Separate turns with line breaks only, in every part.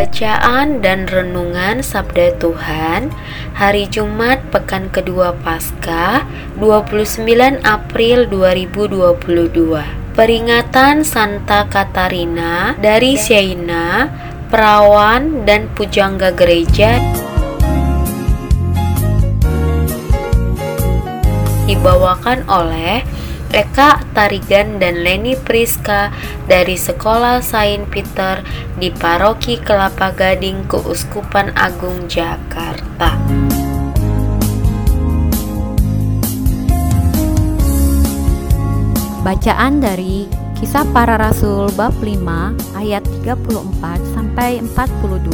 Bacaan dan Renungan Sabda Tuhan Hari Jumat Pekan Kedua Pasca 29 April 2022 Peringatan Santa Katarina dari Siena Perawan dan Pujangga Gereja. Dibawakan oleh Eka Tarigan dan Leni Priska dari Sekolah Saint Peter di Paroki Kelapa Gading Keuskupan Agung Jakarta.
Bacaan dari Kisah Para Rasul bab 5 ayat 34 sampai 42.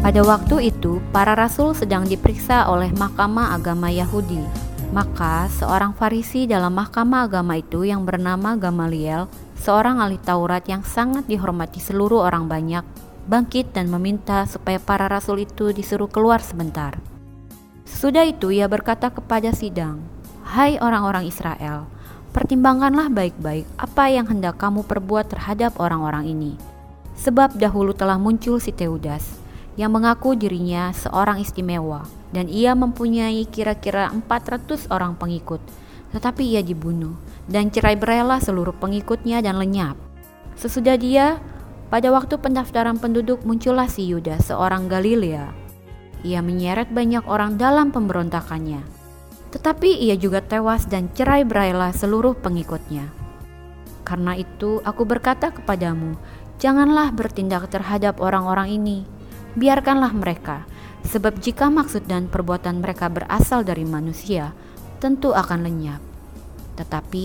Pada waktu itu, para rasul sedang diperiksa oleh Mahkamah Agama Yahudi maka seorang Farisi dalam mahkamah agama itu yang bernama Gamaliel, seorang ahli Taurat yang sangat dihormati seluruh orang banyak, bangkit dan meminta supaya para rasul itu disuruh keluar sebentar. Sesudah itu ia berkata kepada sidang, "Hai orang-orang Israel, pertimbangkanlah baik-baik apa yang hendak kamu perbuat terhadap orang-orang ini. Sebab dahulu telah muncul si Teudas yang mengaku dirinya seorang istimewa." Dan ia mempunyai kira-kira 400 orang pengikut. Tetapi ia dibunuh dan cerai berela seluruh pengikutnya dan lenyap. Sesudah dia, pada waktu pendaftaran penduduk muncullah si Yuda, seorang Galilea. Ia menyeret banyak orang dalam pemberontakannya. Tetapi ia juga tewas dan cerai berailah seluruh pengikutnya. Karena itu aku berkata kepadamu, janganlah bertindak terhadap orang-orang ini. Biarkanlah mereka, Sebab jika maksud dan perbuatan mereka berasal dari manusia, tentu akan lenyap. Tetapi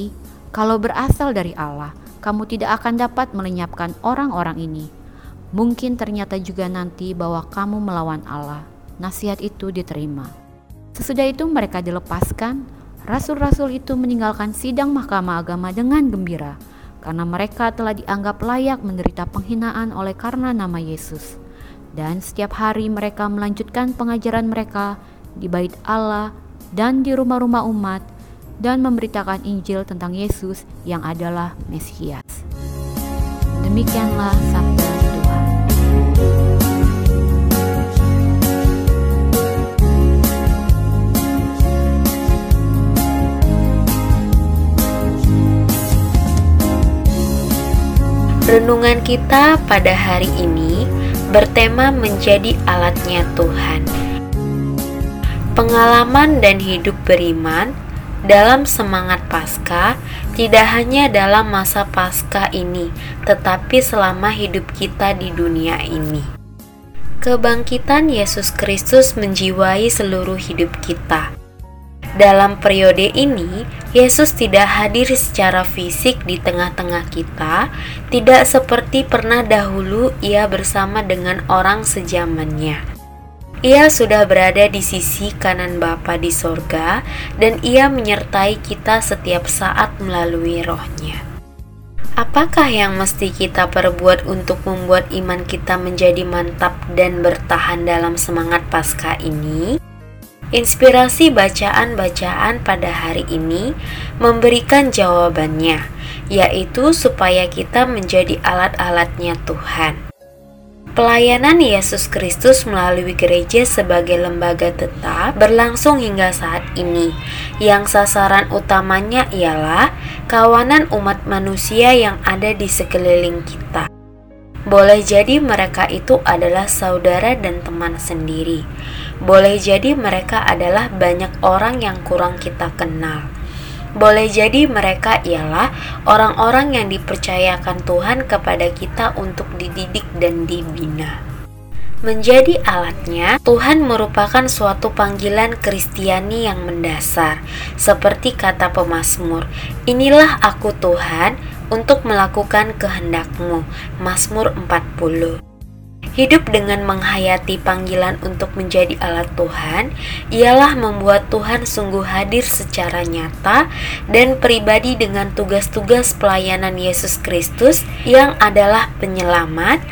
kalau berasal dari Allah, kamu tidak akan dapat melenyapkan orang-orang ini. Mungkin ternyata juga nanti bahwa kamu melawan Allah. Nasihat itu diterima. Sesudah itu mereka dilepaskan, rasul-rasul itu meninggalkan sidang mahkamah agama dengan gembira karena mereka telah dianggap layak menderita penghinaan oleh karena nama Yesus dan setiap hari mereka melanjutkan pengajaran mereka di bait Allah dan di rumah-rumah umat dan memberitakan Injil tentang Yesus yang adalah Mesias. Demikianlah sabda Tuhan.
Renungan kita pada hari ini bertema menjadi alatnya Tuhan. Pengalaman dan hidup beriman dalam semangat Pasca tidak hanya dalam masa Pasca ini, tetapi selama hidup kita di dunia ini. Kebangkitan Yesus Kristus menjiwai seluruh hidup kita dalam periode ini, Yesus tidak hadir secara fisik di tengah-tengah kita, tidak seperti pernah dahulu Ia bersama dengan orang sejamannya. Ia sudah berada di sisi kanan Bapa di sorga, dan Ia menyertai kita setiap saat melalui rohnya. Apakah yang mesti kita perbuat untuk membuat iman kita menjadi mantap dan bertahan dalam semangat pasca ini? Inspirasi bacaan-bacaan pada hari ini memberikan jawabannya, yaitu supaya kita menjadi alat-alatnya Tuhan. Pelayanan Yesus Kristus melalui gereja sebagai lembaga tetap berlangsung hingga saat ini, yang sasaran utamanya ialah kawanan umat manusia yang ada di sekeliling kita. Boleh jadi mereka itu adalah saudara dan teman sendiri boleh jadi mereka adalah banyak orang yang kurang kita kenal. Boleh jadi mereka ialah orang-orang yang dipercayakan Tuhan kepada kita untuk dididik dan dibina. Menjadi alatnya, Tuhan merupakan suatu panggilan Kristiani yang mendasar. Seperti kata pemazmur, Inilah aku Tuhan untuk melakukan kehendakmu. Mazmur 40 Hidup dengan menghayati panggilan untuk menjadi alat Tuhan ialah membuat Tuhan sungguh hadir secara nyata dan pribadi dengan tugas-tugas pelayanan Yesus Kristus yang adalah penyelamat,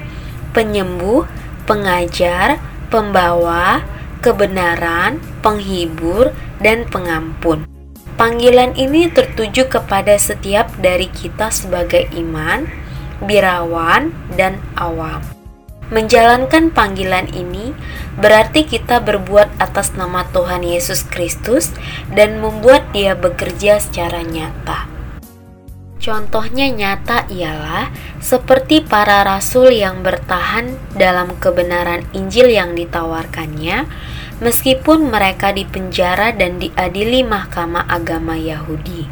penyembuh, pengajar, pembawa, kebenaran, penghibur, dan pengampun. Panggilan ini tertuju kepada setiap dari kita sebagai iman, birawan, dan awam. Menjalankan panggilan ini berarti kita berbuat atas nama Tuhan Yesus Kristus dan membuat Dia bekerja secara nyata. Contohnya nyata ialah seperti para rasul yang bertahan dalam kebenaran Injil yang ditawarkannya, meskipun mereka dipenjara dan diadili Mahkamah Agama Yahudi.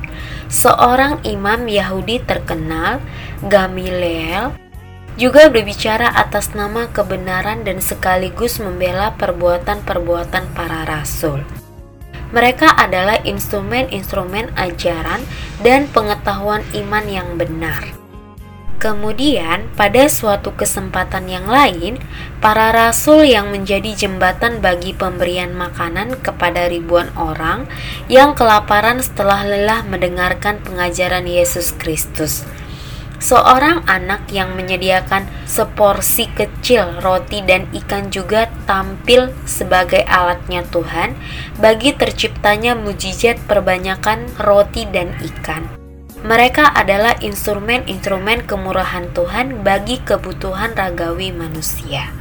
Seorang imam Yahudi terkenal, Gamaliel, juga berbicara atas nama kebenaran dan sekaligus membela perbuatan-perbuatan para rasul. Mereka adalah instrumen-instrumen ajaran dan pengetahuan iman yang benar. Kemudian, pada suatu kesempatan yang lain, para rasul yang menjadi jembatan bagi pemberian makanan kepada ribuan orang yang kelaparan setelah lelah mendengarkan pengajaran Yesus Kristus Seorang anak yang menyediakan seporsi kecil roti dan ikan juga tampil sebagai alatnya Tuhan bagi terciptanya mujizat perbanyakan roti dan ikan. Mereka adalah instrumen-instrumen kemurahan Tuhan bagi kebutuhan ragawi manusia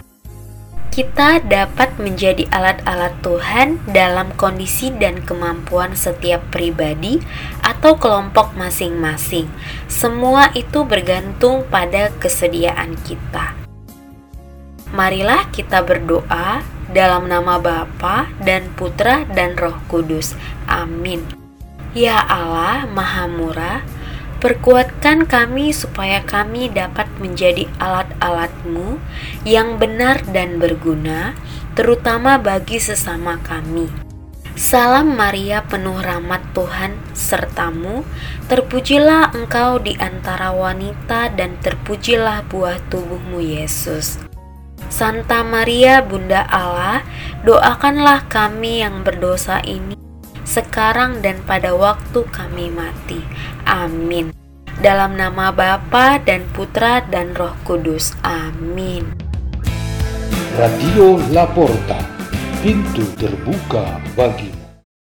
kita dapat menjadi alat-alat Tuhan dalam kondisi dan kemampuan setiap pribadi atau kelompok masing-masing. Semua itu bergantung pada kesediaan kita. Marilah kita berdoa dalam nama Bapa dan Putra dan Roh Kudus. Amin. Ya Allah, Maha Murah, Perkuatkan kami supaya kami dapat menjadi alat-alatmu yang benar dan berguna, terutama bagi sesama kami. Salam Maria penuh rahmat Tuhan sertamu, terpujilah engkau di antara wanita dan terpujilah buah tubuhmu Yesus. Santa Maria Bunda Allah, doakanlah kami yang berdosa ini sekarang dan pada waktu kami mati. Amin. Dalam nama Bapa dan Putra dan Roh Kudus. Amin.
Radio Laporta, pintu terbuka bagi